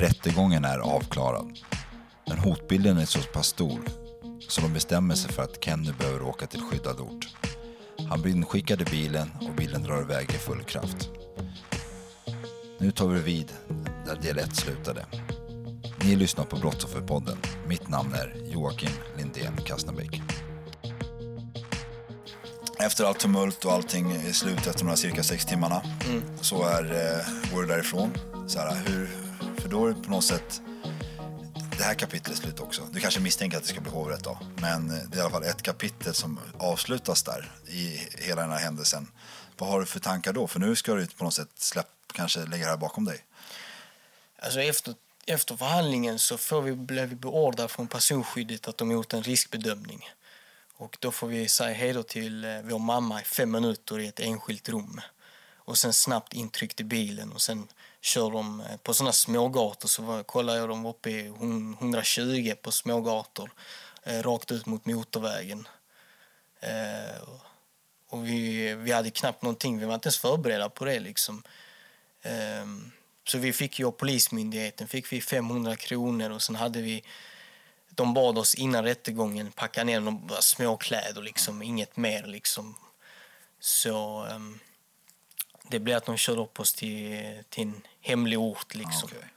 Rättegången är avklarad. Men hotbilden är så pass stor så de bestämmer sig för att Kenny behöver åka till skyddad ort. Han blir inskickad i bilen och bilen drar iväg i full kraft. Nu tar vi vid där del 1 slutade. Ni lyssnar på Brottsofferpodden. Mitt namn är Joakim Lindén Kastnabäck. Efter allt tumult och allting är slut efter de här cirka sex timmarna så är, eh, går du därifrån. Så här, hur, då är det på något sätt det här kapitlet slut också. Du kanske misstänker att det ska bli hovrätt då. Men det är i alla fall ett kapitel som avslutas där i hela den här händelsen. Vad har du för tankar då? För nu ska du på något sätt släpp, kanske lägga det här bakom dig. Alltså efter, efter förhandlingen så får vi, blev vi beordrade från personskyddet att de gjort en riskbedömning. Och då får vi säga hej då till eh, vår mamma i fem minuter i ett enskilt rum. Och sen snabbt intryckt i bilen och sen kör de eh, på sådana smågator så var, kollar jag dem uppe i 120 på smågator eh, rakt ut mot motorvägen. Eh, och- vi, vi hade knappt någonting, vi var inte ens förberedda på det liksom. Ehm, så vi fick ju av Polismyndigheten fick vi 500 kronor och sen hade vi de bad oss innan rättegången packa ner några små kläder, liksom, inget mer. Liksom. Så Um, det blev att de körde upp oss till, till en hemlig ort. Liksom. Okej.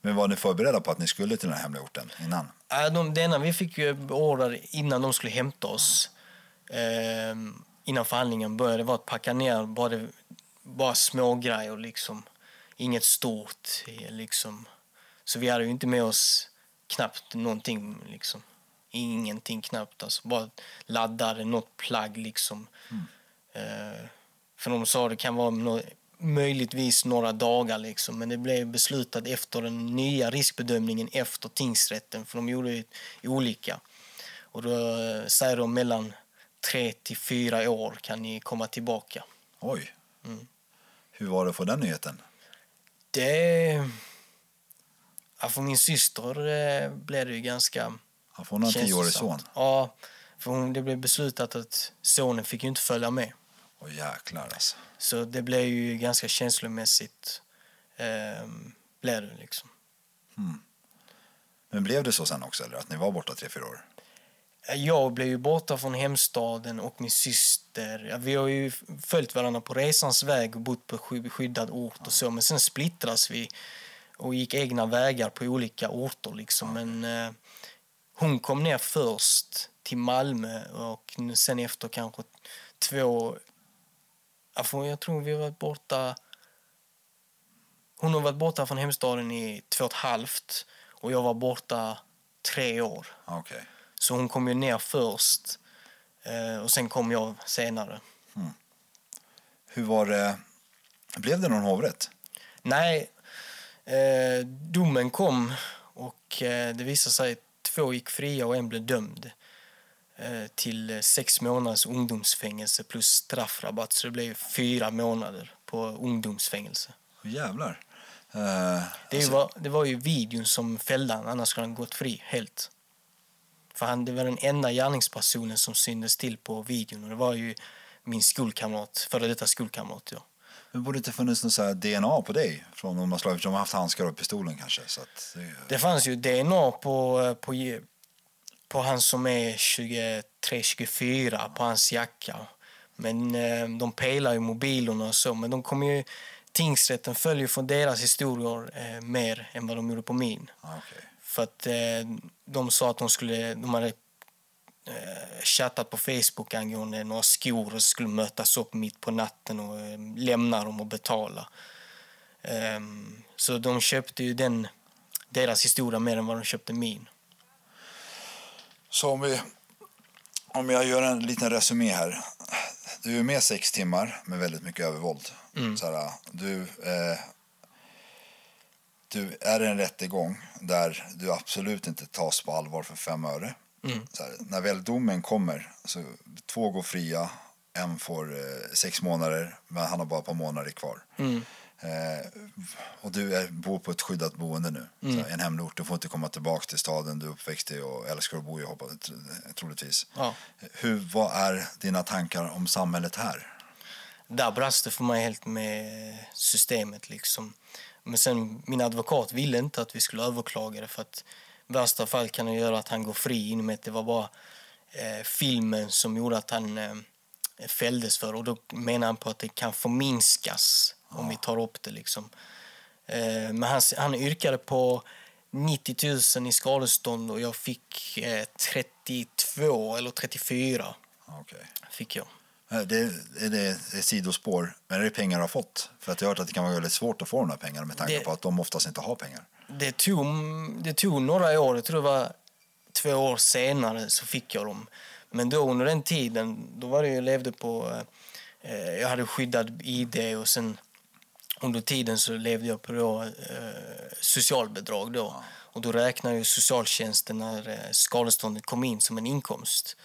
Men var ni förberedda på att ni skulle till den här hemliga orten innan? Äh, de, det ena vi fick ju order innan de skulle hämta oss, ehm, innan förhandlingen började, var att packa ner bara, bara små grejer liksom. Inget stort eh, liksom. Så vi hade ju inte med oss knappt någonting liksom. Ingenting knappt alltså. Bara laddade något plagg liksom. Eh, för de sa det kan vara nå- möjligtvis några dagar liksom. Men det blev beslutat efter den nya riskbedömningen efter tingsrätten. För de gjorde olika. Och då eh, säger de mellan tre till fyra år kan ni komma tillbaka. Oj. Mm. Hur var det att få den nyheten? Det... Ja, för min syster eh, blev det ju ganska... Ja, för hon har en tioårig son. Ja, för hon, det blev beslutat att sonen fick ju inte följa med. Åh jäklar alltså. Så det blev ju ganska känslomässigt. Eh, blev det liksom. Men blev det så sen också, eller att ni var borta tre, fyra år? Jag blev ju borta från hemstaden och min syster. Vi har ju följt varandra på resans väg och bott på sky- skyddad ort och så. Men sen splittras vi och gick egna vägar på olika orter liksom. Men eh, hon kom ner först till Malmö och sen efter kanske två... Jag tror vi har varit borta... Hon har varit borta från hemstaden i två och ett halvt och jag var borta tre år. Okej. Så hon kom ju ner först eh, och sen kom jag senare. Hur var det? Blev det någon hovrätt? Nej, eh, domen kom och eh, det visade sig att två gick fria och en blev dömd till eh, sex månaders ungdomsfängelse plus straffrabatt. Så det blev fyra månader på ungdomsfängelse. Jävlar. Eh, Det, alltså, var, det var ju videon som fällde han, annars skulle han gått fri helt. För han, det var den enda gärningspersonen som syntes till på videon och det var ju min skolkamrat, före detta skolkamrat. Ja. Men borde det inte funnits någon så DNA på dig? Från om man slagit, de har haft handskar och pistolen kanske. Så att det, Det fanns ju DNA på, på, på han som är 23-24, på hans jacka. Men eh, de pejlar ju mobilerna och så. Men de kommer ju, tingsrätten följer från deras historier eh, mer än vad de gjorde på min. Ah, okay. För att eh, de sa att de skulle, de hade eh, chattat på Facebook angående några skor och skulle mötas upp mitt på natten och eh, lämna dem och betala. Um, så de köpte ju den, deras historia mer än vad de köpte min. Så om, vi, om jag gör en liten resumé här. Du är med sex timmar med väldigt mycket övervåld. Mm. Så här, du, eh, du är i en rättegång där du absolut inte tas på allvar för fem öre. Mm. Här, när väl domen kommer, så två går fria, en får eh, sex månader, men han har bara ett par månader kvar. Mm. Eh, och du är, bor på ett skyddat boende nu, mm. en hemort. Du får inte komma tillbaka till staden du är uppväxt i och älskar att bo i, hoppas, troligtvis. Ja. Hur, vad är dina tankar om samhället här? Där brast det för mig helt med systemet. Liksom. Men sen, min advokat ville inte att vi skulle överklaga det för att i värsta fall kan det göra att han går fri inom att det var bara eh, filmen som gjorde att han eh, fälldes för och då menar han på att det kan förminskas ja. om vi tar upp det liksom. Eh, men han, han yrkade på 90 000 i skadestånd och jag fick eh, 32 eller 34. Okay. Fick jag. Det, är det är sidospår. Men är det pengar du har fått? För att jag har hört att det kan vara väldigt svårt att få de här pengarna med tanke det, på att de oftast inte har pengar. Det tog, det tog några år, jag tror det var två år senare så fick jag dem. Men då under den tiden, då var det jag levde på, eh, jag hade skyddad ID och sen under tiden så levde jag på då, eh, socialbidrag då. Ja. Och då räknade ju socialtjänsten när eh, skadeståndet kom in som en inkomst.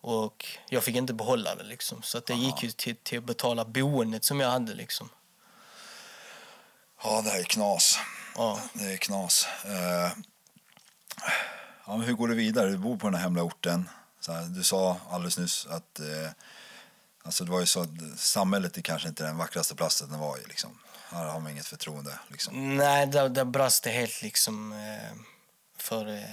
Och jag fick inte behålla det liksom. Så att det Aha. gick ju till, till att betala boendet som jag hade liksom. Ja, det här är knas. Ja. Det är knas. Uh, ja, men hur går det vidare? Du bor på den här hemla orten. Här, du sa alldeles nyss att uh, alltså det var ju så att samhället är kanske inte den vackraste platsen det var i. Liksom. Här har man inget förtroende. Liksom. Nej, där, där brast det helt liksom uh, för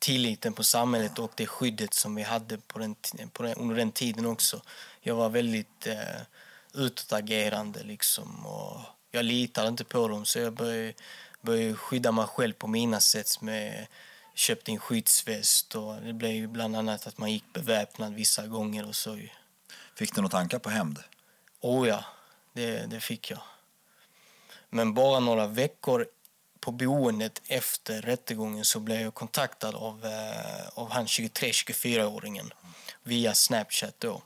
tilliten på samhället och det skyddet som vi hade på den, på den, under den tiden också. Jag var väldigt eh, utåtagerande liksom och jag litade inte på dem så jag började, började skydda mig själv på mina sätt med köpte en skyddsväst och det blev bland annat att man gick beväpnad vissa gånger och så. Fick du några tankar på hämnd? Oh ja, det, det fick jag. Men bara några veckor på boendet efter rättegången så blev jag kontaktad av, eh, av han 23-24-åringen via Snapchat då.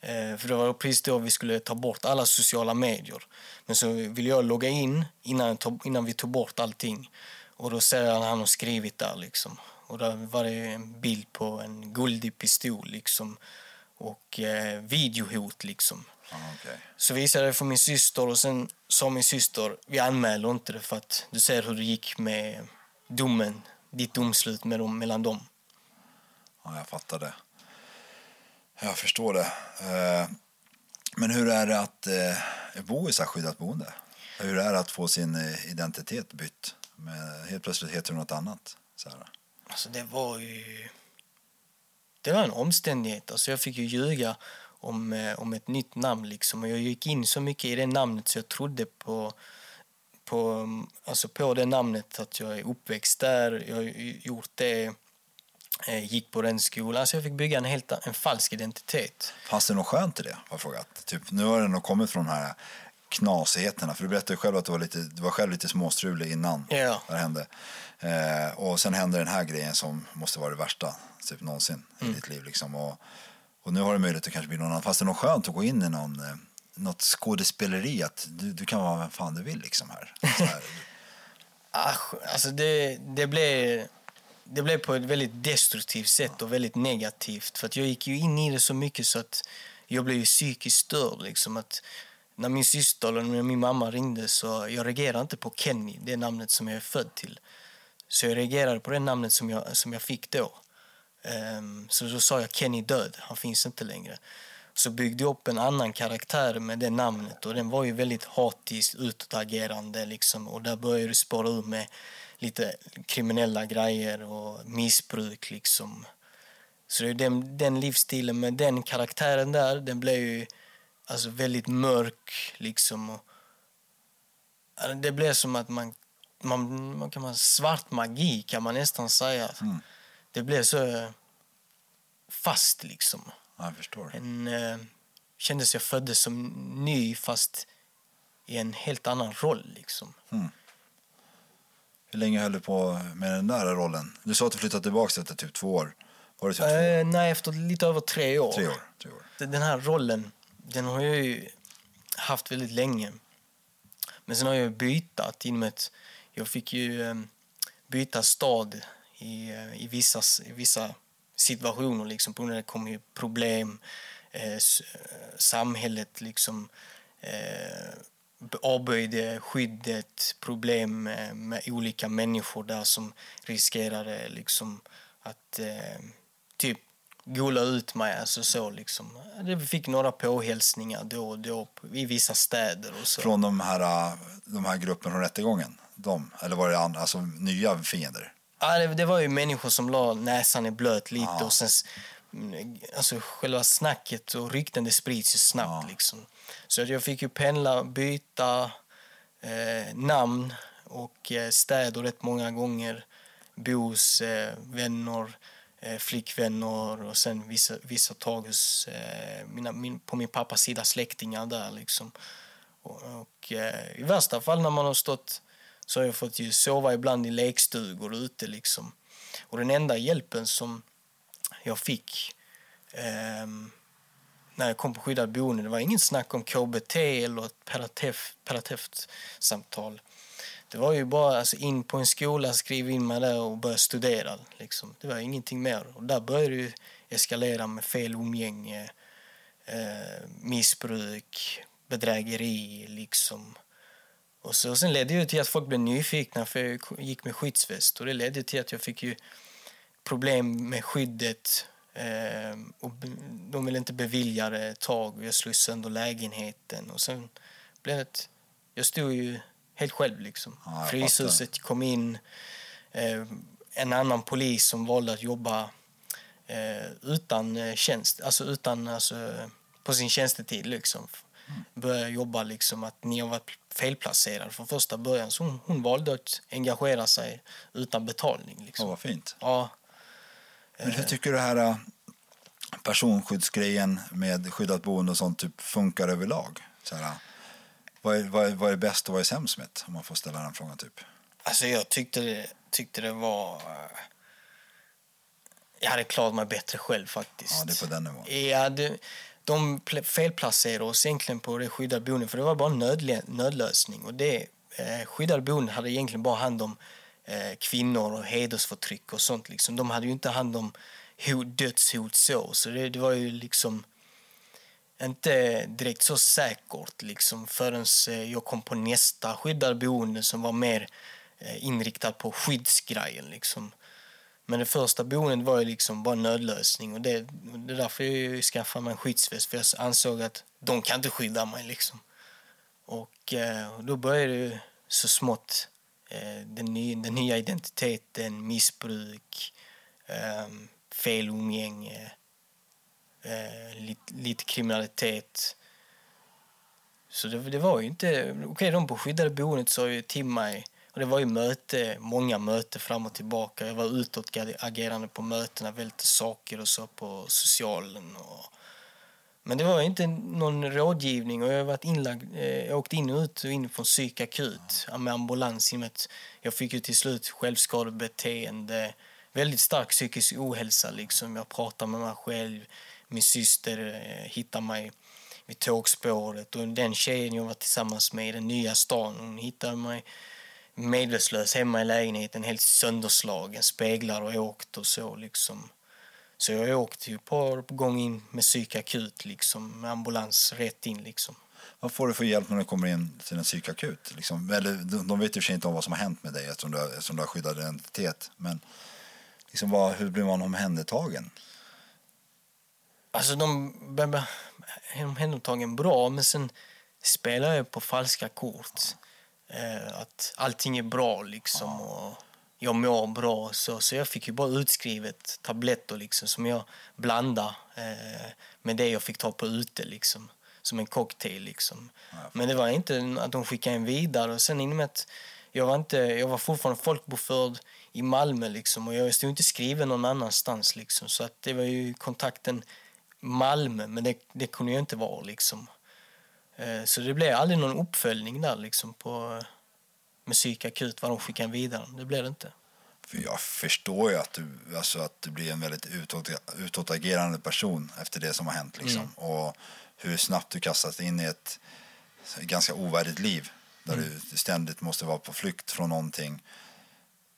Eh, för det var precis då vi skulle ta bort alla sociala medier. Men så ville jag logga in innan, innan vi tog bort allting. Och då ser jag att han har skrivit där liksom. Och där var det en bild på en guldig pistol liksom. Och eh, videohot liksom okay. Så visade jag det för min syster och sen sa min syster, vi anmäler inte det för att du ser hur det gick med domen, ditt domslut med dem, mellan dem. Ja, jag fattar det. Jag förstår det. Eh, men hur är det att eh, bo i så skyddat boende? Hur är det att få sin eh, identitet bytt? helt plötsligt heter du något annat. Så här. Alltså det var ju... Det var en omständighet. Alltså jag fick ju ljuga om, eh, om ett nytt namn. Liksom. Och jag gick in så mycket i det namnet så jag trodde på, på, alltså på det namnet att jag är uppväxt där, jag har gjort det, eh, gick på den skolan. Alltså jag fick bygga en, helt, en falsk identitet. Fanns det något skönt i det? Har frågat. Typ, nu har det nog kommit från de här knasigheterna. För du berättade själv att du var, lite, du var själv lite småstrulig innan ja. det hände. Eh, och sen hände den här grejen som måste vara det värsta typ någonsin mm. i ditt liv. Liksom. Och, och nu har du möjlighet att kanske bli någon annan. Fast det är nog skönt att gå in i någon, eh, något skådespeleri. Att du, du kan vara vem fan du vill liksom här. här. Ah, Ach, alltså det, det, blev, det blev på ett väldigt destruktivt sätt och väldigt negativt. För att jag gick ju in i det så mycket så att jag blev ju psykiskt störd. Liksom att när min syster eller min mamma ringde så jag reagerade inte på Kenny, det namnet som jag är född till. Så jag reagerade på det namnet som jag, som jag fick då. Ehm, så då sa jag Kenny död, han finns inte längre. Så byggde jag upp en annan karaktär med det namnet och den var ju väldigt hatisk, utåtagerande liksom. Och där började det spåra ur med lite kriminella grejer och missbruk liksom. Så den, den livsstilen med den karaktären där, den blev ju alltså väldigt mörk liksom. Och, det blev som att man, man, man kan man, svart magi kan man nästan säga. Mm. Det blev så fast liksom. jag förstår. En, eh, kändes jag föddes som ny fast i en helt annan roll liksom. Mm. Hur länge höll du på med den där rollen? Du sa att du flyttade tillbaka efter typ två år. Var det typ eh, nej, efter lite över tre år. Tre år, tre år. Den här rollen, den har jag ju haft väldigt länge. Men sen har jag bytt inom ett... Jag fick ju eh, byta stad i, eh, i, vissa, i vissa situationer liksom, på grund av det kom ju problem. Eh, eh, samhället liksom eh, avböjde skyddet, problem med, med, olika människor där som riskerade liksom att eh, typ gola ut mig. Alltså så liksom. Det fick några påhälsningar då och då i vissa städer. Och så. Från de här, eh, de här gruppen från rättegången? De, eller var det andra, alltså, nya fiender? Ja, det, det, var ju människor som la näsan i blöt lite ja. och sen alltså själva snacket och rykten det sprids ju snabbt ja. liksom. Så jag fick ju pendla, byta eh, namn och eh, städer rätt många gånger. Bo hos eh, vänner, eh, flickvänner och sen vissa, vissa tag hos eh, mina, min, på min pappas sida släktingar där liksom. Och, och eh, i värsta fall när man har stått så har jag fått ju sova ibland i lekstugor ute liksom. Och den enda hjälpen som jag fick eh, när jag kom på skyddat boende. Det var inget snack om KBT eller ett terapeutsamtal. Det var ju bara alltså, in på en skola, skriva in mig där och börja studera. Liksom. Det var ingenting mer. Och där började det eskalera med fel umgänge, eh, missbruk, bedrägeri. Liksom. Och, så, och sen ledde det till att folk blev nyfikna för jag gick med skyddsväst. Och det ledde till att jag fick ju problem med skyddet Eh, och de ville inte bevilja det ett tag. Jag slog sönder lägenheten. Och sen blev det... Jag stod ju helt själv. Liksom. Ja, Fryshuset kom in. Eh, en annan polis som valde att jobba eh, utan eh, tjänst, alltså utan alltså, på sin tjänstetid. Liksom. Började jobba liksom att ni har varit felplacerad från första början. Så hon, hon valde att engagera sig utan betalning. Liksom. Oh, vad fint. Ja. Men hur tycker du det här äh, personskyddsgrejen med skyddat boende och sånt typ funkar överlag? Så här, vad, är, vad, är, vad är bäst och vad är sämst med om man får ställa den frågan typ? Alltså jag tyckte det, tyckte det var... Jag hade klarat mig bättre själv faktiskt. Ja, det är på den nivån. Ja, det, de felplacerade oss egentligen på det skyddade boendet för det var bara en nödlö nödlösning. Och det eh, skyddade boendet hade egentligen bara hand om eh, kvinnor och hedersförtryck och sånt. Liksom. De hade ju inte hand om hot, dödshot så. Så det, det var ju liksom inte direkt så säkert liksom förrän eh, jag kom på nästa skyddade boende som var mer eh, inriktat på skyddsgrejen. Liksom. Men det första boendet var ju liksom bara nödlösning och det, det är därför jag skaffade mig en skyddsväst för jag ansåg att de kan inte skydda mig liksom. Och eh, då började ju så smått Eh, den, nya, den nya identiteten, missbruk, eh, fel umgänge, eh, lite, lite kriminalitet. Så det, det, var ju inte... Okej, okay, de på skyddade boendet sa ju till mig och det var ju möte, många möten fram och tillbaka. Jag var utåtagerande på mötena, välte saker och så på socialen. Och men det var inte någon rådgivning och jag har varit inlagd, eh, jag åkte in och ut och in från psykakut med ambulans. Jag fick ju till slut självskadebeteende, väldigt stark psykisk ohälsa liksom. Jag pratade med mig själv, min syster eh, hittade mig vid tågspåret och den tjejen jag var tillsammans med i den nya stan, hon hittade mig medvetslös hemma i lägenheten, helt sönderslagen, speglar och åkt och så liksom. Så jag åkte ju par gånger in med psykakut, liksom, med ambulans rätt in. Liksom. Vad får du för hjälp när du kommer in till en psykakut? Liksom, eller, de vet ju inte om vad som har hänt med dig eftersom du eftersom du har skyddad identitet. Men liksom, vad, hur blir man omhändertagen? Alltså de blev omhändertagen bra, men sen spelar jag på falska kort. Eh, att allting är bra liksom. Och jag mår bra. Så, så jag fick ju bara utskrivet tabletter liksom, som jag blandade eh, med det jag fick ta på ute. Liksom, som en cocktail. Liksom. Men det var inte att de skickade en vidare. Och sen inom ett, jag, var inte, jag var fortfarande folkbokförd i Malmö liksom, och jag stod inte skriven någon annanstans. Liksom, så att det var ju kontakten Malmö, men det, det kunde jag inte vara. Liksom. Eh, så det blev aldrig någon uppföljning där liksom, på med psykakut, vad de skickade vidare. Det blev det inte. För jag förstår ju att du, alltså att du blir en väldigt utåt, utåtagerande person efter det som har hänt. Liksom. Mm. Och hur snabbt du kastas in i ett ganska ovärdigt liv där mm. du ständigt måste vara på flykt från någonting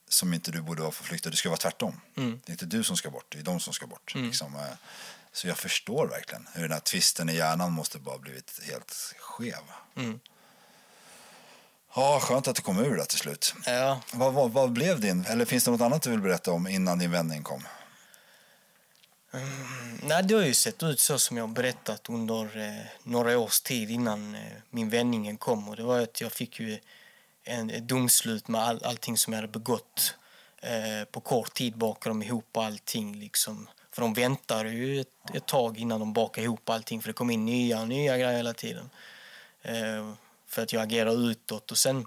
som inte du borde vara på flykt. Det ska vara tvärtom. Mm. Det är inte du som ska bort, det är de som ska bort. Mm. Liksom. Så jag förstår verkligen hur den här tvisten i hjärnan måste bara blivit helt skev. Mm. Ja, skönt att du kom ur det till slut. Ja. Vad, vad, vad, blev din, eller finns det något annat du vill berätta om innan din vändning kom? Mm, nej, det har ju sett ut så som jag berättat under eh, några års tid innan eh, min vändningen kom. Och det var att jag fick ju en, ett domslut med all, allting som jag hade begått. Eh, på kort tid bakade de ihop allting. Liksom. För de väntar ju ett, ett tag innan de bakar ihop allting för det kommer in nya och nya grejer hela tiden. Eh, för att jag agerar utåt. Och sen,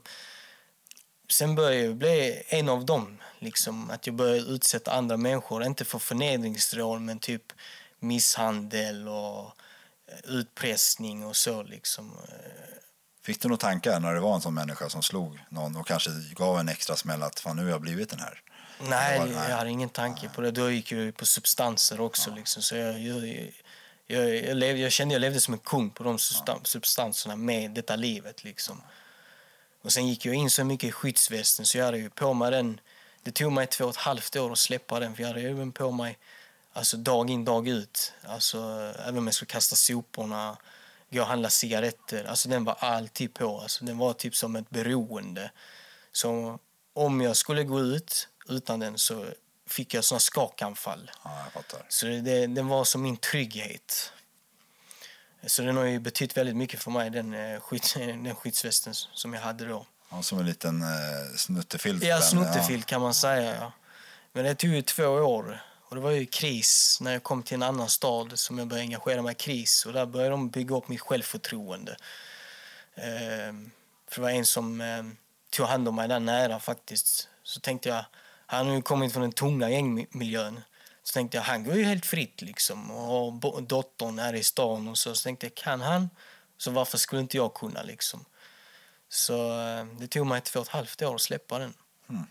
sen börjar jag bli en av dem. Liksom, att jag börjar utsätta andra människor, inte för förnedringsrån men typ misshandel och eh, utpressning och så. Liksom. Fick du några tankar när det var en sån människa som slog någon och kanske gav en extra smäll att fan nu har jag blivit den här? Nej, nej. jag hade ingen tanke på det. Då gick jag på substanser också. Ja. Liksom, så jag, jag, jag, jag, levde, jag kände jag levde som en kung på de substanserna med detta livet. Liksom. Och sen gick jag in så mycket i skyddsvästen så jag hade ju på mig den. Det tog mig två och ett halvt år att släppa den för jag hade ju på mig alltså dag in dag ut. Alltså, även om jag skulle kasta soporna, gå och handla cigaretter. Alltså den var alltid på. Alltså, den var typ som ett beroende. Så om jag skulle gå ut utan den så fick jag såna skakanfall. Ja, jag fattar. Så det, den var som min trygghet. Så den har ju betytt väldigt mycket för mig, den, eh, skyd, den skyddsvästen som jag hade då. Ja, som en liten eh, snuttefilt? Ja, snuttefilt kan man säga. Ja. Men det tog ju två år. Och det var ju kris när jag kom till en annan stad som jag började engagera mig i kris. Och där började de bygga upp mitt självförtroende. Eh, för det var en som eh, tog hand om mig där nära faktiskt. Så tänkte jag, han har ju kommit från den tunga gängmiljön. Så tänkte jag, han går ju helt fritt liksom. Och har dottern här i stan och så. Så tänkte jag, kan han? Så varför skulle inte jag kunna liksom? Så eh, det tog mig två och ett halvt år att släppa den. Mm.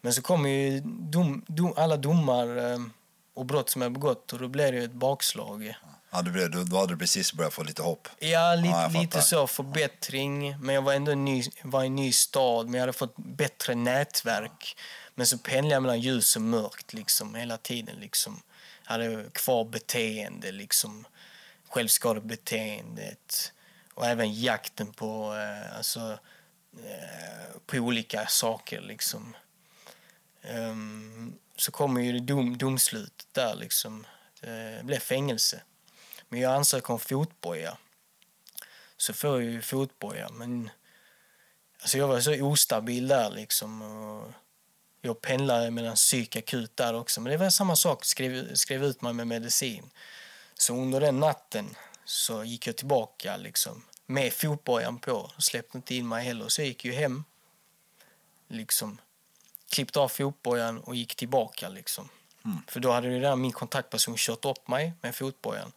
Men så kom ju dom, dom, alla domar eh, och brott som jag begått och då blev det ett bakslag. Ja, du blev, då hade du precis börjat få lite hopp. Ja, lite, ja, lite så. Förbättring. Men jag var ändå ny, var i en ny stad, men jag hade fått bättre nätverk. Men så pendlade jag mellan ljus och mörkt liksom, hela tiden. Liksom. Jag hade kvar beteende, liksom. självskadebeteendet. Och även jakten på, eh, alltså, eh, på olika saker. Liksom. Um, så kommer ju dom, domslutet där. Liksom. Det blev fängelse. Men jag ansöker om fotboja. Så får jag ju fotboja, men alltså jag var så ostabil där liksom. Och jag pendlade mellan psykakut där också. Men det var samma sak, skrev, skrev ut mig med medicin. Så under den natten så gick jag tillbaka liksom med fotbojan på. och släppte inte in mig heller. Så jag gick ju hem. Liksom klippte av fotbojan och gick tillbaka liksom. Mm. För då hade ju redan min kontaktperson kört upp mig med fotbojan.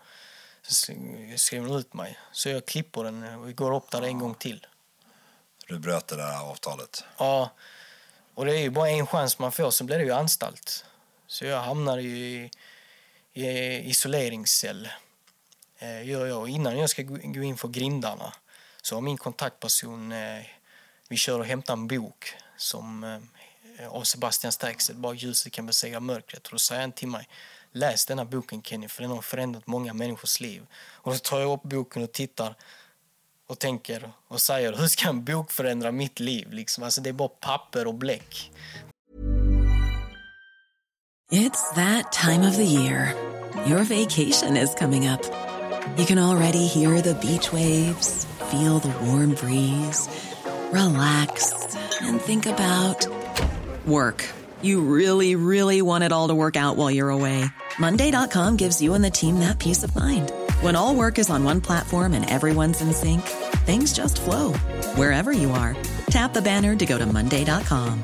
Skrev hon ut mig. Så jag klipper den och går upp där ja. en gång till. Du bröt det där avtalet? Ja. Och det är ju bara en chans man får, så blir det ju anstalt. Så jag hamnade ju i, i isoleringscell. Eh, gör jag. Innan jag ska gå in för grindarna så har min kontaktperson, eh, vi kör och hämtar en bok som eh, av Sebastian Staxet, Bara ljuset kan besegra mörkret. Och då säger han till mig, läs denna boken Kenny, för den har förändrat många människors liv. Och då tar jag upp boken och tittar och tänker och säger, hur ska en bok förändra mitt liv? Liksom, alltså det är bara papper och bläck. It's that time of the year. Your vacation is coming up. You can already hear the beach waves, feel the warm breeze, relax and think about Work. You really, really want it all to work out while you're away. Monday.com gives you and the team that peace of mind. When all work is on one platform and everyone's in sync, things just flow wherever you are. Tap the banner to go to Monday.com.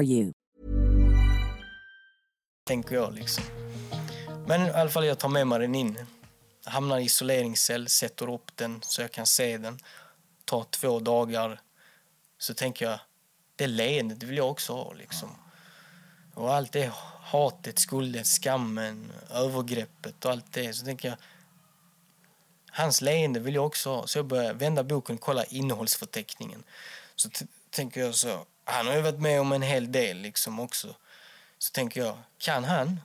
for you. Tänker jag liksom. Men i alla fall jag tar med mig den in. Hamnar i isoleringscell, sätter upp den så jag kan se den. Tar två dagar. Så tänker jag, det leendet vill jag också ha liksom. Och allt det hatet, skulden, skammen, övergreppet och allt det. Så tänker jag, hans leende vill jag också ha. Så jag börjar vända boken och kolla innehållsförteckningen. Så tänker jag så, han har ju varit med om en hel del liksom också. Så tänker jag, kan han?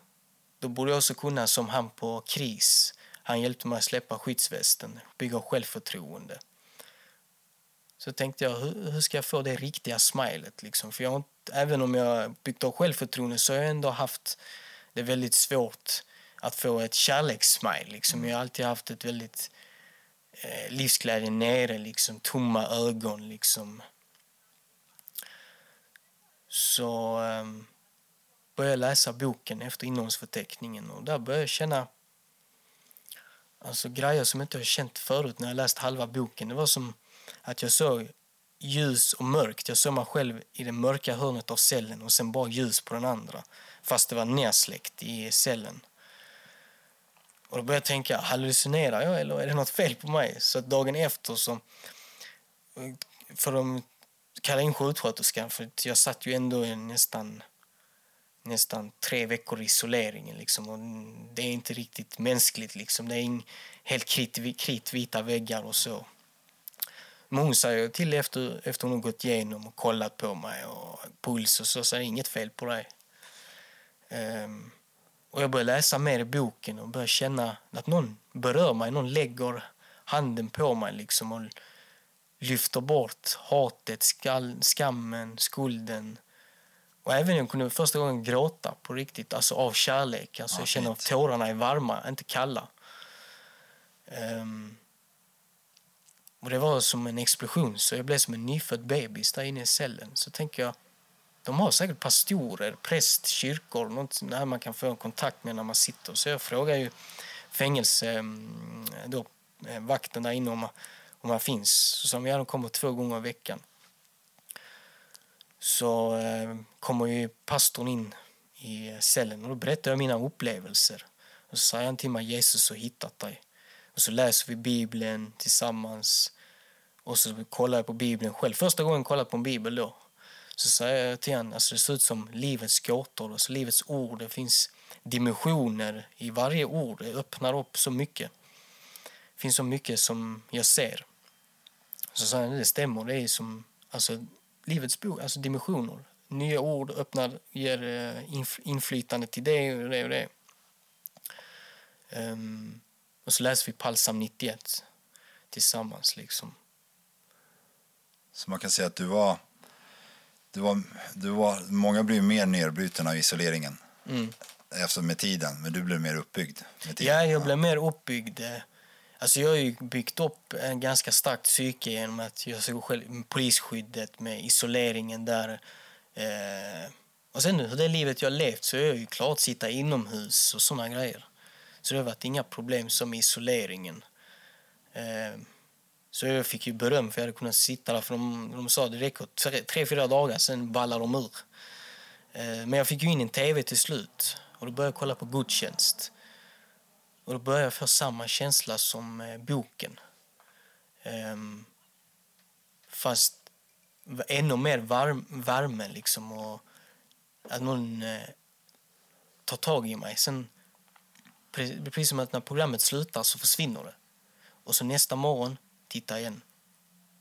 Då borde jag också kunna som han på KRIS. Han hjälpte mig att släppa skyddsvästen, bygga självförtroende. Så tänkte jag, hur, hur ska jag få det riktiga smilet liksom? För jag, har, även om jag byggt upp självförtroende så har jag ändå haft det väldigt svårt att få ett kärlekssmile liksom. Jag har alltid haft ett väldigt eh, livsglädje nere liksom, tomma ögon liksom så um, började jag läsa boken efter innehållsförteckningen och där började jag känna alltså, grejer som jag inte har känt förut när jag läst halva boken. Det var som att jag såg ljus och mörkt. Jag såg mig själv i det mörka hörnet av cellen och sen bara ljus på den andra. Fast det var nedsläckt i cellen. Och då började jag tänka, hallucinerar jag eller är det något fel på mig? Så dagen efter så... Eh, för de kalla in sjuksköterskan för jag satt ju ändå i nästan, nästan tre veckor i isoleringen. Liksom, och det är inte riktigt mänskligt. Liksom. Det är in, helt kritvita krit, väggar och så. Men hon säger till efter, efter hon gått igenom och kollat på mig och puls och så, så är det inget fel på dig. Um, och jag började läsa mer i boken och började känna att någon berör mig, någon lägger handen på mig liksom och lyfter bort hatet, skall, skammen, skulden. Och även jag kunde första gången gråta på riktigt, alltså av kärlek. Alltså ja, jag känner att tårarna är varma, inte kalla. Um, och det var som en explosion, så jag blev som en nyfödd bebis där inne i cellen. Så tänker jag, de har säkert pastorer, präst, kyrkor, något där man kan få kontakt med när man sitter. Så jag frågar ju fängelse, då, eh, vakten där inne om om han finns. Så som jag kommer två gånger i veckan. Så eh, kommer ju pastorn in i eh, cellen och då berättar jag mina upplevelser. Och så säger han till mig Jesus har hittat dig. Och så läser vi Bibeln tillsammans. Och så kollar jag på Bibeln själv. Första gången jag kollat på en Bibel då. Så säger jag till honom, alltså det ser ut som livets gåtor, alltså livets ord. Det finns dimensioner i varje ord. Det öppnar upp så mycket. Det finns så mycket som jag ser. Så sa han, det stämmer, det är som alltså, livets bok, alltså dimensioner. Nya ord öppnar, ger uh, inflytande till det och det och det. Um, och så läser vi Palsam 91 tillsammans liksom. Så man kan säga att du var, du var, du var många blev mer nedbruten av isoleringen mm. efter med tiden, men du blev mer uppbyggd med tiden. Ja, jag blev mer uppbyggd. Alltså jag har ju byggt upp en ganska starkt psyke genom att jag såg själv polisskyddet med isoleringen där. Eh, och sen hur det livet jag levt så är jag ju klart sitta inomhus och sådana grejer. Så det har varit inga problem som isoleringen. Eh, Så jag fick ju beröm för jag hade kunnat sitta där för de, de sa det räcker tre, tre, fyra dagar sen ballar de ur. Eh, men jag fick ju in en tv till slut och då började jag kolla på gudstjänst. Och då började jag få samma känsla som eh, boken. Um, fast ännu mer varm, värme liksom och att någon eh, tar tag i mig. Sen, precis som att när programmet slutar så försvinner det. Och så nästa morgon, titta igen,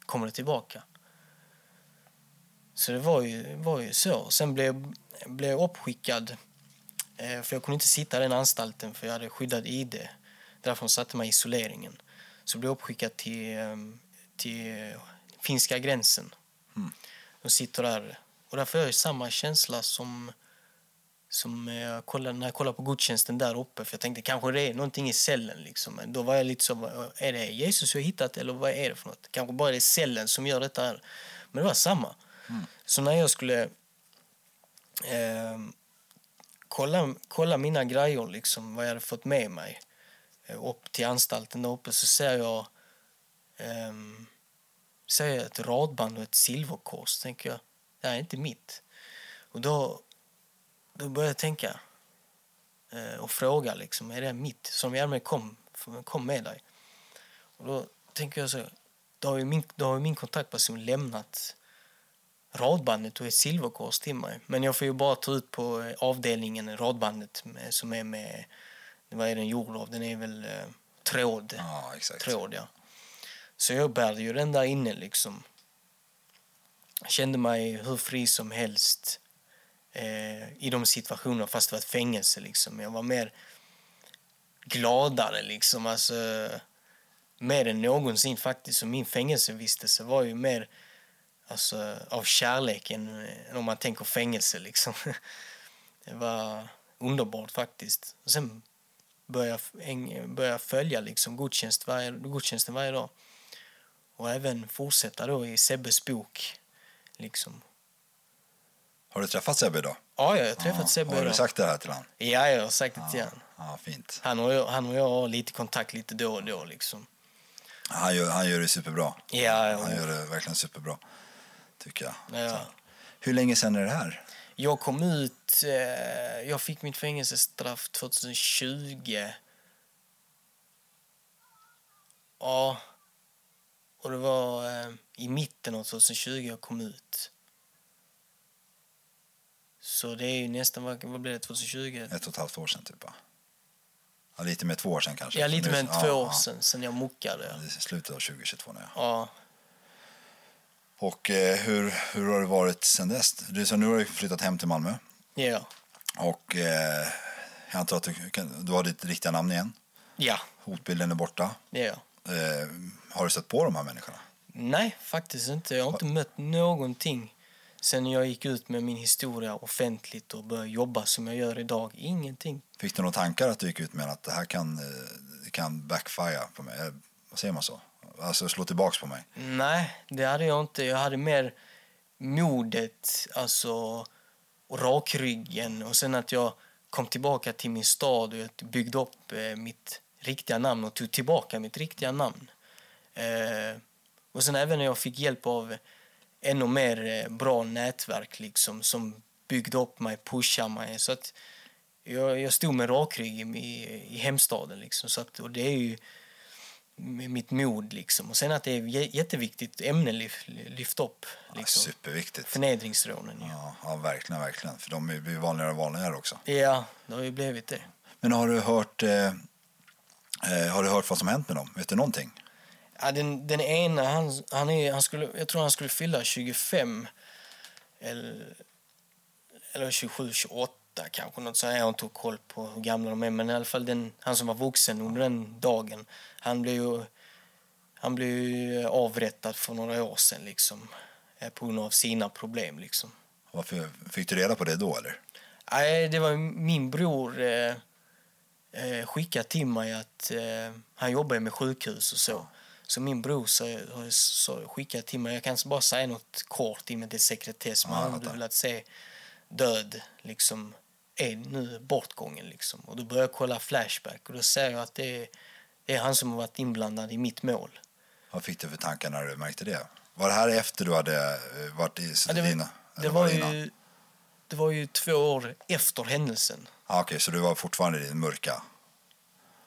kommer det tillbaka. Så det var ju, var ju så. Sen blev, blev jag uppskickad, för jag kunde inte sitta i den anstalten för jag hade skyddad ID. Därför satte mig i isoleringen. Så jag blev uppskickad till, eh, till finska gränsen. Mm. Och sitter där. Och där får jag samma känsla som, som jag kollade, när jag kollade på gudstjänsten där uppe. För jag tänkte kanske det är någonting i cellen. Liksom. Men då var jag lite så, är det Jesus jag hittat eller vad är det för något? Kanske bara det är cellen som gör detta här. Men det var samma. Mm. Så när jag skulle eh, kolla, kolla mina grejer, liksom, vad jag hade fått med mig eh, upp till anstalten där uppe så ser jag um, ser jag ett radband och ett silverkors. tänker jag, det här är inte mitt. Och då, då börjar jag tänka uh, och fråga liksom, är det mitt? Som jag med kom, kom med dig. Och då tänker jag så, då har ju min, då har min kontaktperson lämnat radbandet och ett silverkors till mig. Men jag får ju bara ta ut på eh, avdelningen radbandet som är med, vad är den gjord av? Den är väl eh, tråd. Ja. Tråd, ja. Så jag bärde ju den där inne liksom. Kände mig hur fri som helst eh, i de situationerna fast det var ett fängelse liksom. Jag var mer gladare liksom, alltså mer än någonsin faktiskt. Så min fängelsevistelse var ju mer alltså, av kärlek än, än om man tänker fängelse liksom. Det var underbart faktiskt. Och sen började jag, följa liksom gudstjänst varje, gudstjänsten varje dag och även fortsätta då i Sebbes bok. Liksom. Har du träffat Sebbe idag? Ja, jag har träffat ja. Sebbe Har du sagt det här till honom? Ja, jag har sagt det ja. till honom. Ja, fint. Han och, jag, han och jag har lite kontakt lite då och då. Liksom. Han, gör, han gör det superbra. Ja, han gör det verkligen superbra, tycker jag. Ja. Hur länge sedan är det här? Jag kom ut... Eh, jag fick mitt fängelsestraff 2020. Ja, och det var eh, i mitten av 2020 jag kom ut. Så det är ju nästan, vad, vad blir det, 2020? Ett och ett halvt år sedan typ va? Ja, lite med två år sedan kanske. Ja, lite med två år sedan, sen jag muckade. Ja, slutet av 2022 nu. Ja. Och eh, hur, hur har det varit sen dess? Du, så nu har du flyttat hem till Malmö. Ja. Och eh, jag antar att du, du har ditt riktiga namn igen? Ja. Hotbilden är borta? Ja. Eh, har du sett på de här människorna? Nej, faktiskt inte. Jag har inte mött någonting sen jag gick ut med min historia offentligt och började jobba som jag gör idag. Ingenting. Fick du några tankar att du gick ut med att det här kan, eh, kan backfire på mig? Eh, vad säger man så? Alltså slå tillbaka på mig? Nej, det hade jag inte. Jag hade mer modet, alltså och rakryggen och sen att jag kom tillbaka till min stad och jag byggde upp eh, mitt riktiga namn och tog tillbaka mitt riktiga namn. Eh, och sen även när jag fick hjälp av ännu mer eh, bra nätverk liksom, som byggde upp mig, pushade mig. Så att jag, jag stod med rakrygg i, i hemstaden. Liksom, så att, och det är ju mitt mod. Liksom. Och sen att det är jätteviktigt ämne lyft, lyft upp. Liksom. Ja, superviktigt. Förnedringsrånen. Ja. Ja, ja, verkligen, verkligen. För de blir vanligare och vanligare också. Ja, det har ju blivit det. Men har du hört, eh, eh har du hört vad som hänt med dem? Vet du någonting? Ja, den, den ena, han, han, är, han skulle, jag tror han skulle fylla 25 eller, eller 27, 28 kanske. Något så jag har inte koll på hur gamla de är. Men i alla fall den, han som var vuxen under den dagen. Han blev ju, han blev ju avrättad för några år sedan liksom. Eh, på grund av sina problem liksom. Varför, fick du reda på det då eller? Nej, det var min bror eh, eh, skickade till mig att eh, han jobbar med sjukhus och så. Så min bror så, så skickade till mig, jag kan bara säga något kort i med det sekretess, men han hade velat se död liksom är nu bortgången liksom. Och då börjar jag kolla Flashback och då ser jag att det är, det är han som har varit inblandad i mitt mål. Vad fick du för tankar när du märkte det? Var det här efter du hade eh, varit i Ja, det, var- det, var innan? ju, det var ju två år efter händelsen. Ah, Okej, så du var fortfarande i det mörka?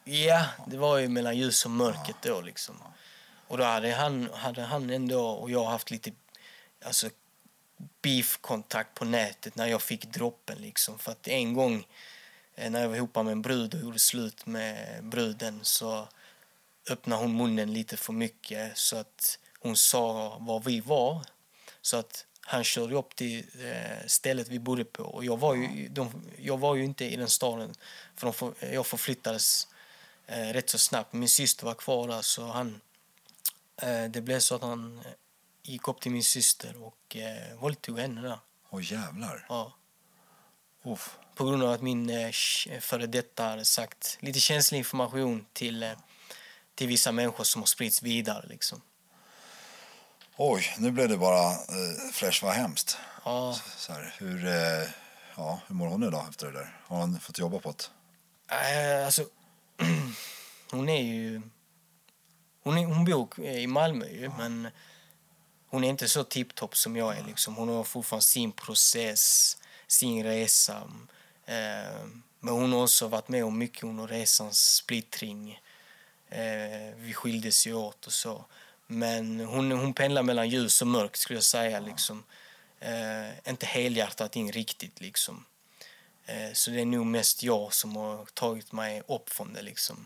Ja, det var ju mellan ljus och mörkret då liksom. Och då hade han, hade han ändå och jag haft lite alltså, beef-kontakt på nätet när jag fick droppen liksom. För att en gång eh, när jag var ihop med en brud och gjorde slut med bruden så öppnade hon munnen lite för mycket så att hon sa var vi var. Så att han körde upp till eh, stället vi bodde på och jag var ju, de, jag var ju inte i den staden för de, för- jag förflyttades eh, rätt så snabbt. Min syster var kvar där så han, eh, det blev så att han gick upp till min syster och eh, våldtog henne där. Åh jävlar. Ja. Uff. På grund av att min eh, före detta hade sagt lite känslig information till, eh, till vissa människor som har spritts vidare. Liksom. Oj, nu blev det bara eh, fräsch, vad hemskt. Ja, Så här, hur, eh, ja, hur mår hon idag efter det där? Har hon fått jobba på det? eh, alltså, hon är ju... Hon, är, hon bor i Malmö ju, men hon är inte så tipptopp som jag är. Liksom. Hon har fortfarande sin process, sin resa. Eh, men hon har också varit med om mycket under resans splittring. Eh, vi skildes ju åt och så. Men hon, hon pendlar mellan ljus och mörkt skulle jag säga. Liksom. Eh, inte helhjärtat in riktigt liksom. Eh, så det är nog mest jag som har tagit mig upp från det liksom.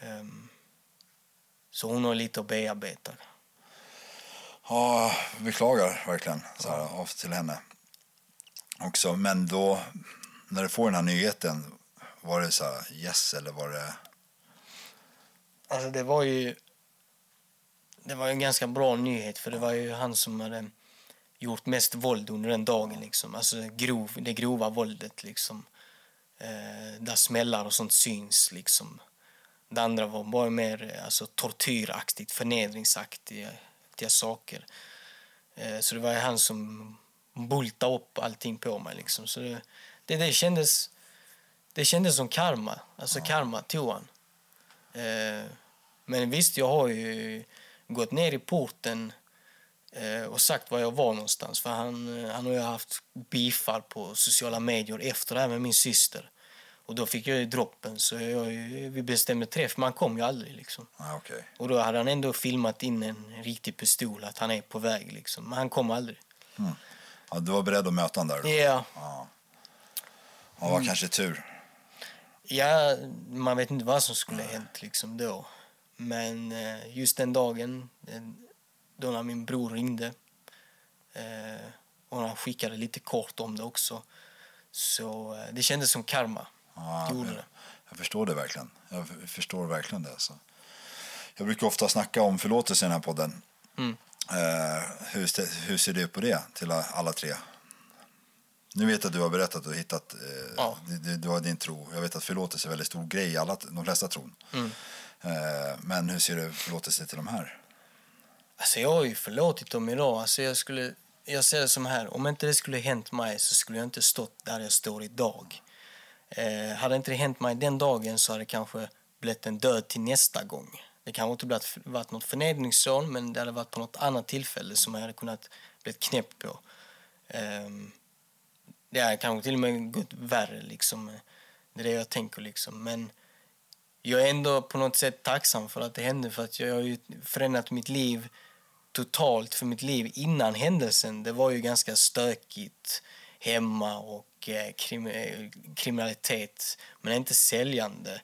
Ehm, så hon har lite att bearbeta. Ja, beklagar verkligen så här, av till henne. Också, men då, när du får den här nyheten, var det så här yes eller var det... Alltså det var ju... Det var ju en ganska bra nyhet för det var ju han som hade gjort mest våld under den dagen liksom. Alltså grov, det grova våldet liksom. Eh, där smällar och sånt syns liksom. Det andra var bara mer eh, alltså, tortyraktigt, förnedringsaktigt aktiga saker. Eh, så det var ju han som bultade upp allting på mig liksom. Så det, det, det kändes... Det kändes som karma. Alltså karma tog han. Eh, men visst, jag har ju gått ner i porten eh, och sagt var jag var någonstans. För han, han har haft beefar på sociala medier efter det här med min syster. Och då fick jag ju droppen så jag, vi bestämde träff, men han kom ju aldrig liksom. Ja, okej. Och då hade han ändå filmat in en riktig pistol att han är på väg liksom. Men han kom aldrig. Ja, du var beredd att möta honom där? då? Ja, Ja, det var kanske tur. Ja, man vet inte vad som skulle ha hänt liksom då. Men eh, just den dagen, då när min bror ringde eh, och han skickade lite kort om det också, så eh, det kändes som karma. Ja, gjorde jag, jag förstår det verkligen. Jag förstår verkligen det. Så. Jag brukar ofta snacka om förlåtelse i den här podden. Mm. Eh, hur, hur ser du på det till alla tre? Nu vet jag att du har berättat att du har hittat, eh, Ja. du, du, du har din tro. Jag vet att förlåtelse är en väldigt stor grej i alla, de flesta tron. Mm. Eh, men hur ser du förlåtelse till de här? Alltså jag har ju förlåtit dem idag. Alltså jag, skulle, jag ser det som här, om inte det skulle hänt mig så skulle jag inte stått där jag står idag. Eh, hade inte det hänt mig den dagen så hade det kanske blivit en död till nästa gång. Det kanske inte blivit, varit något förnedringsrån men det hade varit på något annat tillfälle som jag hade kunnat bli knäppt på. Eh, det hade kanske till och med gått värre liksom. Det är det jag tänker liksom. Men jag är ändå på något sätt tacksam för att det hände för att jag har ju förändrat mitt liv totalt för mitt liv innan händelsen. Det var ju ganska stökigt hemma och eh, krim, eh, kriminalitet men inte säljande.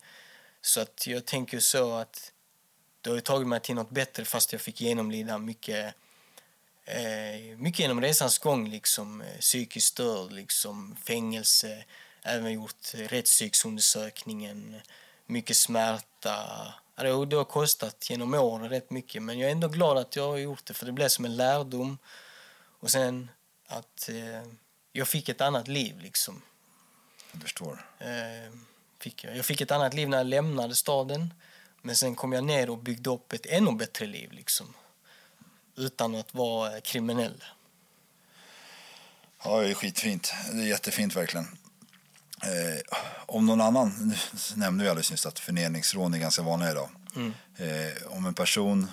Så att jag tänker så att det har tagit mig till något bättre fast jag fick genomlida mycket eh, mycket genom resans gång, liksom eh, psykiskt störd, liksom fängelse, även gjort eh, rättspsyksundersökningen, mycket smärta. Ja, det har kostat genom åren rätt mycket, men jag är ändå glad att jag har gjort det för det blev som en lärdom. Och sen att eh, jag fick ett annat liv liksom. Jag förstår. Eh, fick jag. jag fick ett annat liv när jag lämnade staden. Men sen kom jag ner och byggde upp ett ännu bättre liv. Liksom. Utan att vara kriminell. Ja, det är skitfint. Det är jättefint verkligen. Eh, om någon annan, nu nämnde vi alldeles nyss att förnedringsrån är ganska vanliga idag. Mm. Eh, om en person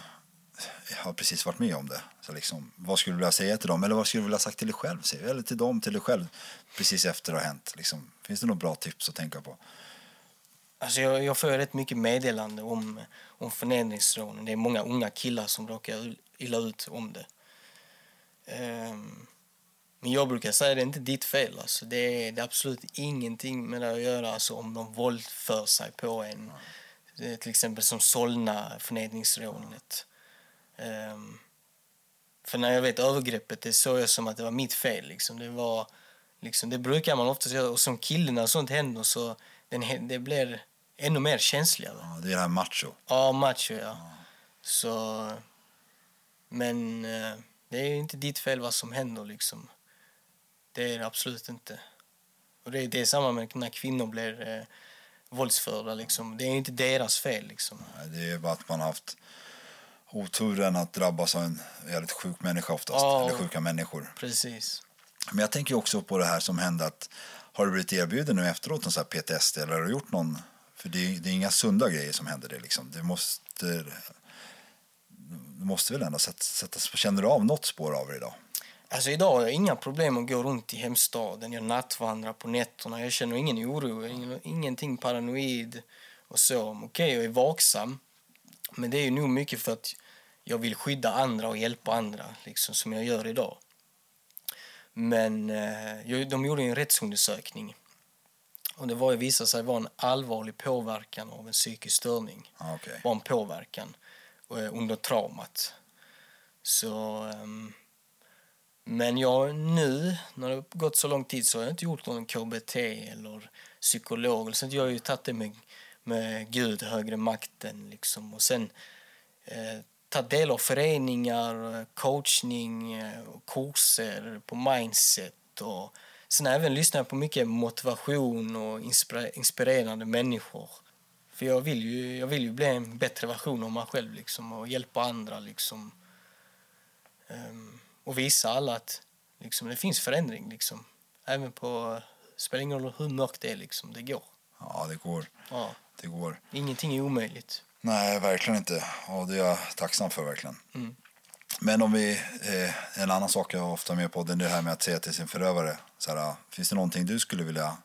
har precis varit med om det. Så liksom, vad skulle du vilja säga till dem? Eller vad skulle du vilja sagt till dig själv? Eller till dem, till dig själv, precis efter det har hänt. Liksom, finns det några bra tips att tänka på? Alltså jag, jag får rätt mycket meddelande om, om förnedringsrånen. Det är många unga killar som råkar illa ut om det. Um, men jag brukar säga att det är inte ditt fel. Alltså. Det, är, det är absolut ingenting med det att göra alltså, om de våldför sig på en. Mm. Till exempel som Solna förnedringsrånet. Um, för när jag vet övergreppet, det såg jag som att det var mitt fel. Liksom. Det, var, liksom, det brukar man ofta göra. Och som kille när sånt händer så den, det blir ännu mer känsligare. Ja, det är det här macho. Ja, macho, ja. ja. Så... Men eh, det är inte ditt fel vad som händer liksom. Det är det absolut inte. Och det, det är samma med när kvinnor blir eh, våldsförda liksom. Det är inte deras fel liksom. det är bara att man har haft oturen att drabbas av en väldigt sjuk människa oftast. Ja, eller sjuka människor. Precis. Men jag tänker också på det här som hände att har du blivit erbjuden nu efteråt någon här PTSD eller har du gjort någon för det är, det är inga sunda grejer som händer det liksom. Det måste, det måste väl ändå sättas, känner du av något spår av det idag? Alltså idag har jag inga problem att gå runt i hemstaden. Jag nattvandrar på nätterna. Jag känner ingen oro, ingen, ingenting paranoid och så. Okej, okay, jag är vaksam. Men det är nog mycket för att jag vill skydda andra och hjälpa andra, liksom som jag gör idag. Men eh, de gjorde en rättsundersökning och det var, visade sig vara en allvarlig påverkan av en psykisk störning. Ah, okay. var en påverkan eh, under traumat. Så, um, men jag nu, när det gått så lång tid, så har jag inte gjort någon KBT eller psykolog. Så jag har ju tagit det med, med Gud, högre makten. Liksom. Och sen eh, tagit del av föreningar, coachning, kurser på mindset och Sen även lyssnar jag på mycket motivation och inspirerande människor. För jag vill ju, jag vill ju bli en bättre version av mig själv liksom, och hjälpa andra. Liksom. Um, och visa alla att liksom, det finns förändring. Liksom. Även på, spelar ingen roll hur mörkt det är, liksom, det går. Ja, det går. Ja. Det går. Ingenting är omöjligt. Nej, verkligen inte. Och det är jag tacksam för verkligen. Mm. Men om vi, eh, en annan sak jag ofta med på det är det här med att säga till sin förövare. Så här, finns det någonting du skulle vilja,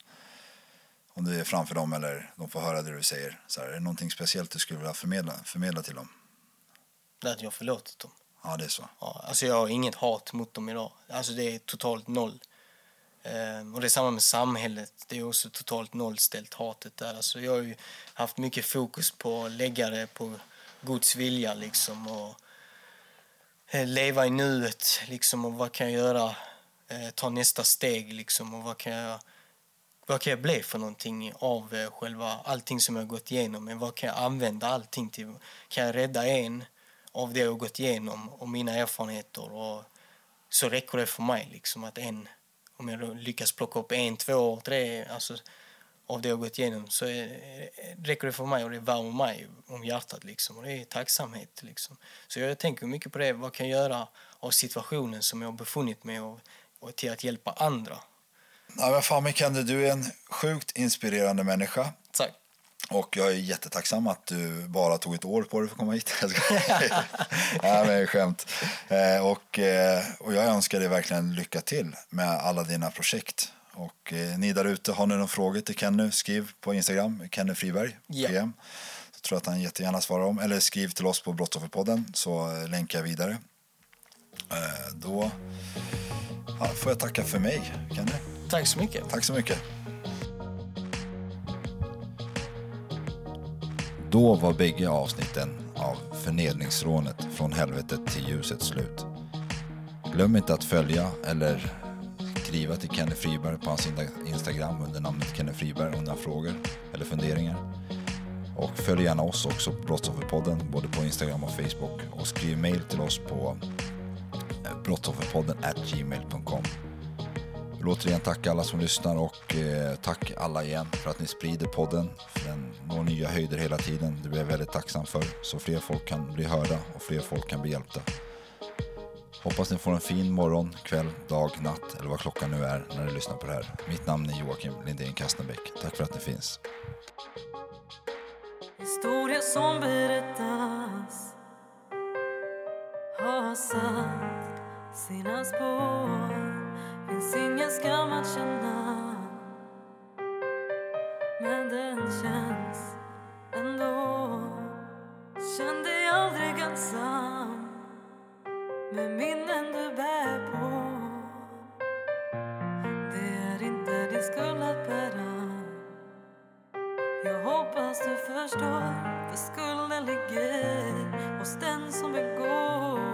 om du är framför dem eller de får höra det du säger. Så här, är det någonting speciellt du skulle vilja förmedla, förmedla till dem? Det att jag förlåtit dem. Ja, det är så. Ja, alltså jag har inget hat mot dem idag. Alltså det är totalt noll. Ehm, och det är samma med samhället. Det är också totalt nollställt hatet där. Alltså jag har ju haft mycket fokus på att lägga det på Guds vilja liksom. Och eh, leva i nuet liksom och vad kan jag göra, eh, ta nästa steg liksom och vad kan jag, vad kan jag bli för någonting av eh, själva allting som jag gått igenom, men vad kan jag använda allting till? Kan jag rädda en av det jag gått igenom och mina erfarenheter och så räcker det för mig liksom att en, om jag lyckas plocka upp en, två, tre, alltså av det jag gått igenom så är, räcker det för mig och det värmer mig om hjärtat. Liksom. Och det är tacksamhet. Liksom. Så jag tänker mycket på det. Vad kan jag göra av situationen som jag har befunnit mig och, och till att hjälpa andra. Ja, men fan Mikander, du är en sjukt inspirerande människa. Tack. Och jag är jättetacksam att du bara tog ett år på dig för att komma hit. Nej, men skämt. Eh, och, eh, och jag önskar dig verkligen lycka till med alla dina projekt. Och eh, ni där ute, har ni några frågor till Kenny, skriv på Instagram, Kenny Friberg, yeah. PM. Så tror jag att han jättegärna svarar om. Eller skriv till oss på Brottsofferpodden så länkar jag vidare. Då ja, får jag tacka för mig, Kenny. Tack så mycket. Tack så mycket. Då var bägge avsnitten av Förnedringsrånet från helvetet till ljuset slut. Glöm inte att följa eller skriva till Kenny Friberg på hans Instagram under namnet Kenny Friberg om ni har frågor eller funderingar. Och följ gärna oss också på Brottsofferpodden både på Instagram och Facebook och skriv mail till oss på brottsofferpodden gmail.com. Vill återigen tacka alla som lyssnar och eh, tack alla igen för att ni sprider podden. För den når nya höjder hela tiden. Det blir jag väldigt tacksam för. Så fler folk kan bli hörda och fler folk kan bli hjälpta. Hoppas ni får en fin morgon, kväll, dag, natt eller vad klockan nu är när ni lyssnar på det här. Mitt namn är Joakim Lindén Kastenbäck. Tack för att ni finns. Historia som berättas har satt sina spår Finns ingen skam att känna. Men den känns ändå. Känn dig aldrig ensam med minnen du bär på. Det är inte din skuld att bära. Jag hoppas du förstår för skulden ligger. Hos den som begår.